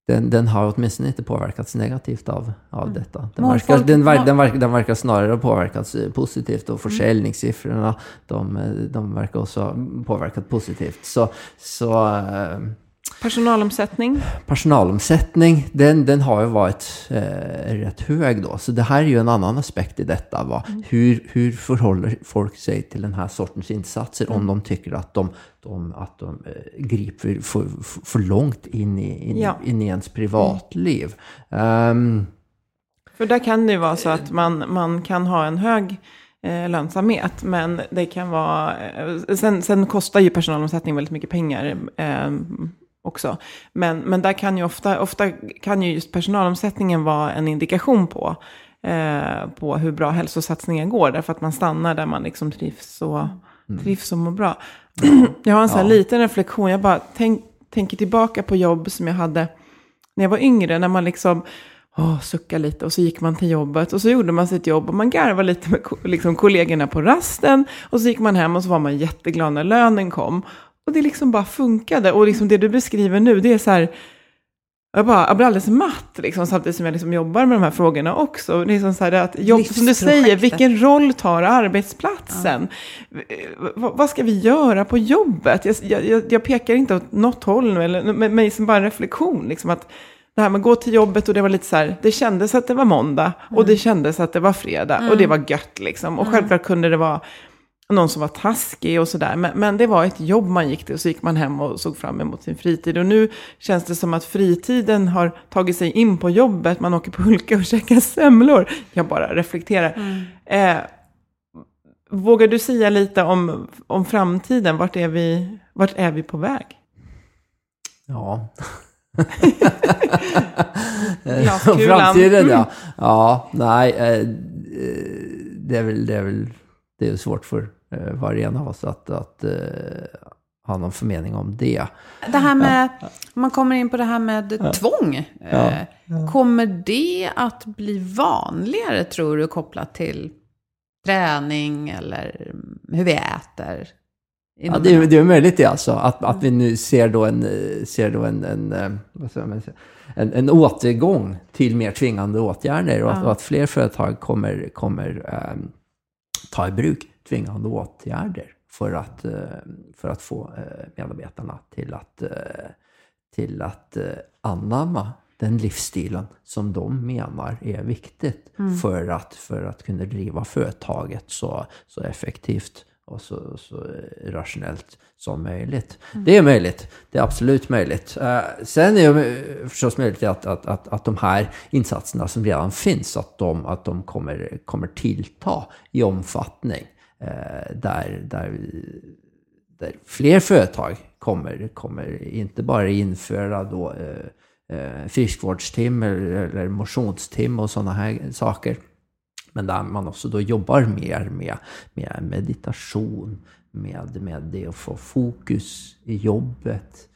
den, den har åtminstone inte påverkats negativt av, av detta. Den verkar, den, den, verkar, den verkar snarare ha påverkats eh, positivt och försäljningssiffrorna, de, eh, de verkar också ha påverkat positivt. Så, så eh, Personalomsättning. personalomsättning, den, den har ju varit eh, rätt hög då. Så det här är ju en annan aspekt i detta. Va? Hur, hur förhåller folk sig till den här sortens insatser om de tycker att de, de, att de eh, griper för, för, för långt in i, in, Ja. in i ens privatliv. Ehm, För där kan det ju vara så att man, man kan ha en hög eh, lönsamhet, men det kan vara... Eh, sen, sen kostar ju personalomsättning väldigt mycket pengar eh, också. Men, men där kan ju ofta, ofta kan ju just personalomsättningen vara en indikation på, eh, på hur bra hälsosatsningen går, därför att man stannar där man liksom trivs och, trivs och mår bra. jag har en sån här Ja. liten reflektion, jag bara tänk, tänker tillbaka på jobb som jag hade när jag var yngre, när man liksom åh, suckade lite och så gick man till jobbet och så gjorde man sitt jobb och man garvade lite med liksom, kollegorna på rasten och så gick man hem och så var man jätteglad när lönen kom. Och det liksom bara funkade och liksom det du beskriver nu, det är så här, jag, bara, jag blir alldeles matt liksom, samtidigt som jag liksom jobbar med de här frågorna också. Det är som, så här att jobb, som du säger, vilken roll tar arbetsplatsen? V- vad- ska vi göra på jobbet? Jag, jag- jag, pekar inte åt något håll nu, eller, men, men som bara en reflektion. Liksom, att det här med att gå till jobbet och det var lite så här, det kändes att det var måndag och det kändes att det var fredag och det var gött liksom. Och självklart kunde det vara någon som var taskig och sådär. Men, men det var ett jobb man gick till och så gick man hem och såg fram emot sin fritid. Och nu känns det som att fritiden har tagit sig in på jobbet. Man åker på Hulka och käkar semlor. Jag bara reflekterar. Eh, vågar du säga lite om, om framtiden? Vart är, vi, vart är vi på väg? ja. Framtiden ja. Ja, nej. eh, eh, Det är väl, det är väl det är svårt för var och en av oss att, att eh, ha någon förmening om det. Det här med, om man kommer in på det här med tvång. eh, Kommer det att bli vanligare tror du kopplat till träning eller hur vi äter? Ja, det, är, det är möjligt det alltså, att, att vi nu ser då en, eh, ser då en, en, eh, man, en, en återgång till mer tvingande åtgärder och att, och att fler företag kommer, kommer ehm, ta i bruk tvingande åtgärder för att, eh, för att få eh, medarbetarna till att, eh, till att anamma den livsstilen som de menar är viktigt för, att, för att kunna driva företaget så, så effektivt och så, så rationellt som möjligt. Det är möjligt. Det är absolut möjligt. Sen är det förstås möjligt att, att, att, att de här insatserna som redan finns, att de, att de kommer, kommer tillta i omfattning. Eh, där, där, där fler företag kommer, kommer inte bara införa då eh, eh, friskvårdstim eller, eller motionstim och sådana här saker. Men där man också då jobbar mer med, med meditation, med, med det att få fokus i jobbet, eh,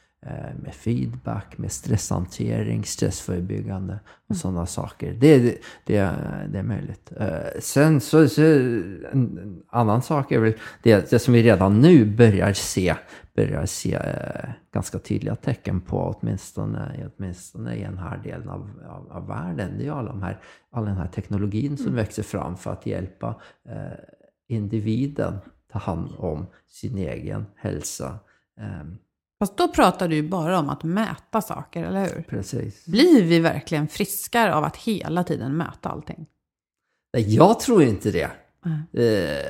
med feedback, med stresshantering, stressförebyggande och mm. sådana saker. Det, det, det, det är möjligt. Eh, sen så, så, en annan sak är väl det, det som vi redan nu börjar se, börjar se eh, ganska tydliga tecken på, åtminstone, åtminstone i den här delen av, av, av världen. Det är ju alla de här, all den här teknologin som mm. växer fram för att hjälpa eh, individen ta hand om sin egen hälsa. Um, Fast då pratar du ju bara om att mäta saker, eller hur? Precis. Blir vi verkligen friskare av att hela tiden mäta allting? Jag tror inte det. Mm. Eh,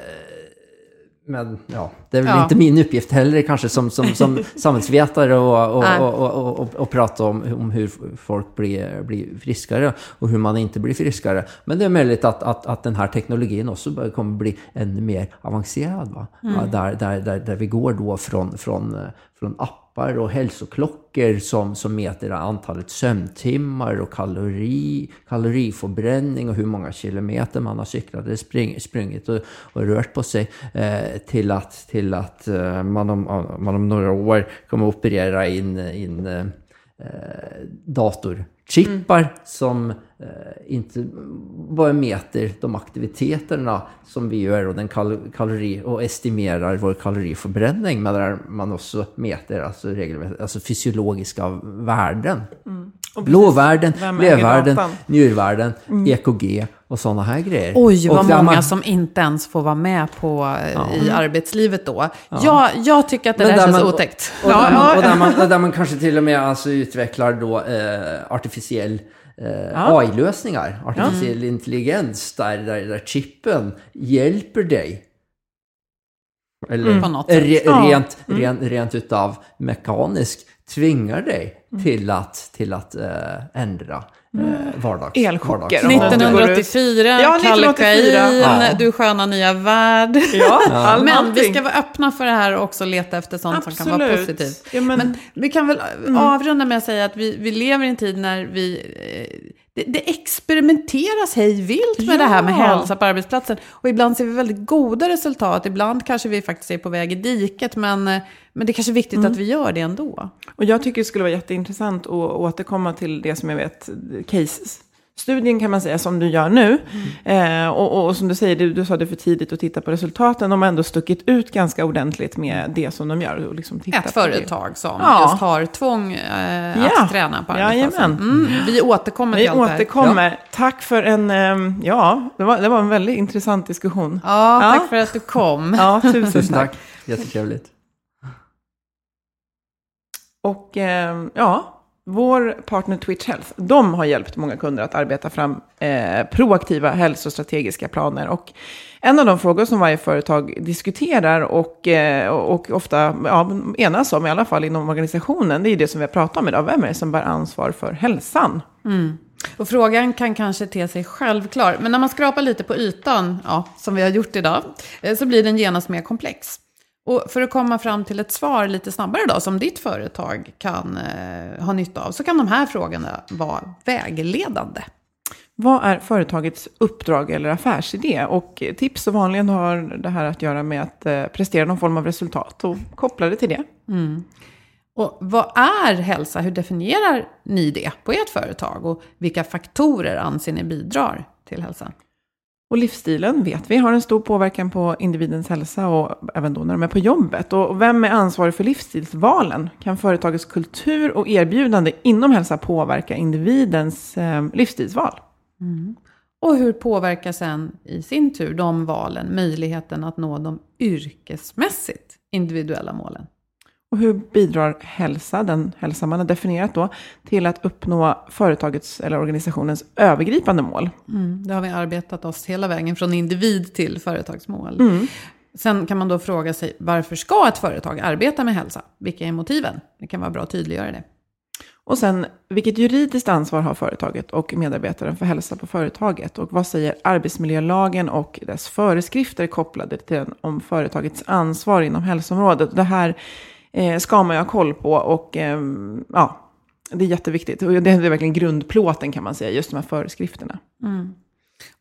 men ja, det är väl ja. inte min uppgift heller kanske som, som, som samhällsvetare och, och, och, och, och, prata om, om hur folk blir, blir friskare och hur man inte blir friskare. Men det är möjligt att, att, att den här teknologin också kommer bli ännu mer avancerad. Va? Mm. Där, där, där, där vi går då från, från, från app appar och hälsoklockor som, som mäter antalet sömntimmar och kalori, kaloriförbränning och hur många kilometer man har cyklat eller spring, sprungit och, och, rört på sig eh, till att, till att eh, man, om, man om några år kommer att operera in, in eh, eh dator chippar mm. som eh, inte bara mäter de aktiviteterna som vi gör och, den kal kalori, och estimerar vår kaloriförbränning, men där man också mäter alltså, alltså fysiologiska värden. Mm. Blåvärden, lövvärden, njurvärden, mm. EKG och sådana här grejer. Oj, vad många man... som inte ens får vara med på, eh, ja. i arbetslivet då. Ja. Jag, jag tycker att det Men där, känns man, otäckt. Och, och, ja. och, där, man, där man kanske till och med alltså utvecklar då eh, artificiell eh, AI-lösningar, artificiell mm. intelligens, där, där, där chippen hjälper dig eller mm. re, rent, mm. rent, rent utav mekaniskt tvingar dig mm. till att, till att äh, ändra vardags, Elchocker. 1984, ja, Kalle Kain, ja. Du sköna nya värld. Ja, ja. Men vi ska vara öppna för det här och också leta efter sånt Absolut. som kan vara positivt. Ja, men... men... vi kan väl mm. avrunda med att säga att vi, vi lever i en tid när vi eh, det, det, experimenteras hej vilt med ja. det här med hälsa på arbetsplatsen. Och ibland ser vi väldigt goda resultat. Ibland kanske vi faktiskt är på väg i diket. Men, men det är kanske är viktigt mm. att vi gör det ändå. Och jag tycker det skulle vara jätteintressant att återkomma till det som jag vet, cases studien kan man säga som du gör nu. Mm. Eh, och, och, som du säger, du, du sa det för tidigt att titta på resultaten. De har ändå stuckit ut ganska ordentligt med det som de gör. Och liksom Ett företag som ja. just har tvång eh, ja. att träna på arbetsplatsen. Mm. Vi återkommer till Vi återkommer. Ja. Tack för en, eh, ja, det var, det var en väldigt intressant diskussion. Ja, tack för att du kom. Ja, tusen tack. Jättetrevligt. Och eh, ja, vår partner Twitch Health, de har hjälpt många kunder att arbeta fram eh, proaktiva hälsostrategiska planer. Och en av de frågor som varje företag diskuterar och, eh, och ofta ja, enas om, i alla fall inom organisationen, det är det som vi har pratat om idag. Vem är det som bär ansvar för hälsan? Mm. Och frågan kan kanske te sig självklar, men när man skrapar lite på ytan, ja, som vi har gjort idag, eh, så blir den genast mer komplex. Och för att komma fram till ett svar lite snabbare då, som ditt företag kan eh, ha nytta av, så kan de här frågorna vara vägledande. Vad är företagets uppdrag eller affärsidé? Och tips och vanligen har det här att göra med att eh, prestera någon form av resultat och koppla det till det. Mm. Och vad är hälsa? Hur definierar ni det på ert företag? Och vilka faktorer anser ni bidrar till hälsan? Och livsstilen vet vi har en stor påverkan på individens hälsa och även då när de är på jobbet. Och vem är ansvarig för livsstilsvalen? Kan företagets kultur och erbjudande inom hälsa påverka individens eh, livsstilsval? Mm. Och hur påverkar sen i sin tur de valen möjligheten att nå de yrkesmässigt individuella målen? Och hur bidrar hälsa, den hälsa man har definierat då, till att uppnå företagets eller organisationens övergripande mål? Mm, det har vi arbetat oss hela vägen från individ till företagsmål. Mm. Sen kan man då fråga sig, varför ska ett företag arbeta med hälsa? Vilka är motiven? Det kan vara bra att tydliggöra det. Och sen, vilket juridiskt ansvar har företaget och medarbetaren för hälsa på företaget? Och vad säger arbetsmiljölagen och dess föreskrifter kopplade till den, om företagets ansvar inom hälsoområdet? Det här eh, ska man ju ha koll på. Och eh, ja, det är jätteviktigt. Och det är verkligen grundplåten kan man säga, just de här föreskrifterna. Mm.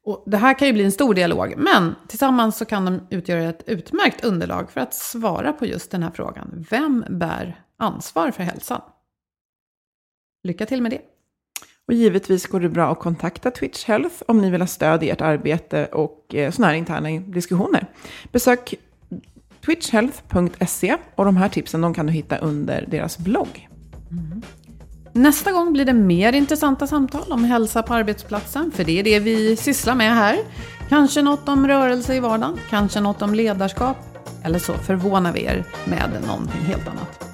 Och det här kan ju bli en stor dialog, men tillsammans så kan de utgöra ett utmärkt underlag för att svara på just den här frågan. Vem bär ansvar för hälsan? Lycka till med det! Och givetvis går det bra att kontakta Twitch Health om ni vill ha stöd i ert arbete och eh, sådana här interna diskussioner. Besök twitchhealth.se och de här tipsen de kan du hitta under deras blogg. Mm. Nästa gång blir det mer intressanta samtal om hälsa på arbetsplatsen, för det är det vi sysslar med här. Kanske något om rörelse i vardagen, kanske något om ledarskap, eller så förvånar vi er med någonting helt annat.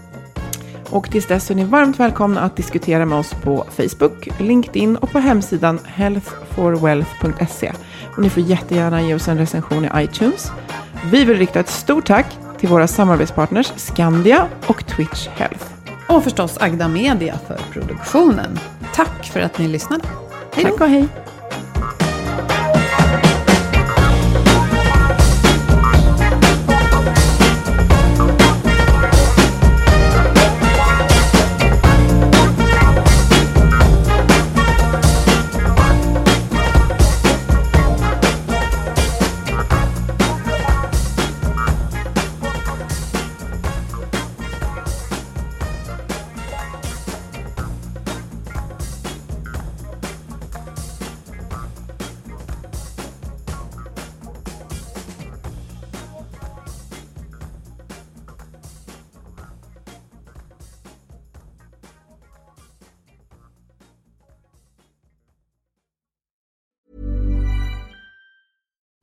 Och tills dess är ni varmt välkomna att diskutera med oss på Facebook, LinkedIn och på hemsidan healthforwealth.se. Och ni får jättegärna ge oss en recension i iTunes. Vi vill rikta ett stort tack till våra samarbetspartners Skandia och Twitch Health. Och förstås Agda Media för produktionen. Tack för att ni lyssnade. Hej Tack och hej.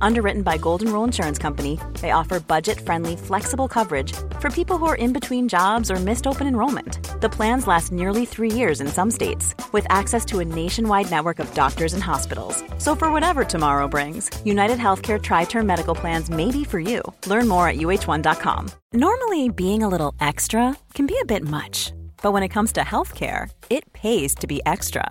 Underwritten by Golden Rule Insurance Company, they offer budget friendly, flexible coverage for people who are in between jobs or missed open enrollment. The plans last nearly three years in some states, with access to a nationwide network of doctors and hospitals. So, for whatever tomorrow brings, United Healthcare Tri Term Medical Plans may be for you. Learn more at uh1.com. Normally, being a little extra can be a bit much, but when it comes to healthcare, it pays to be extra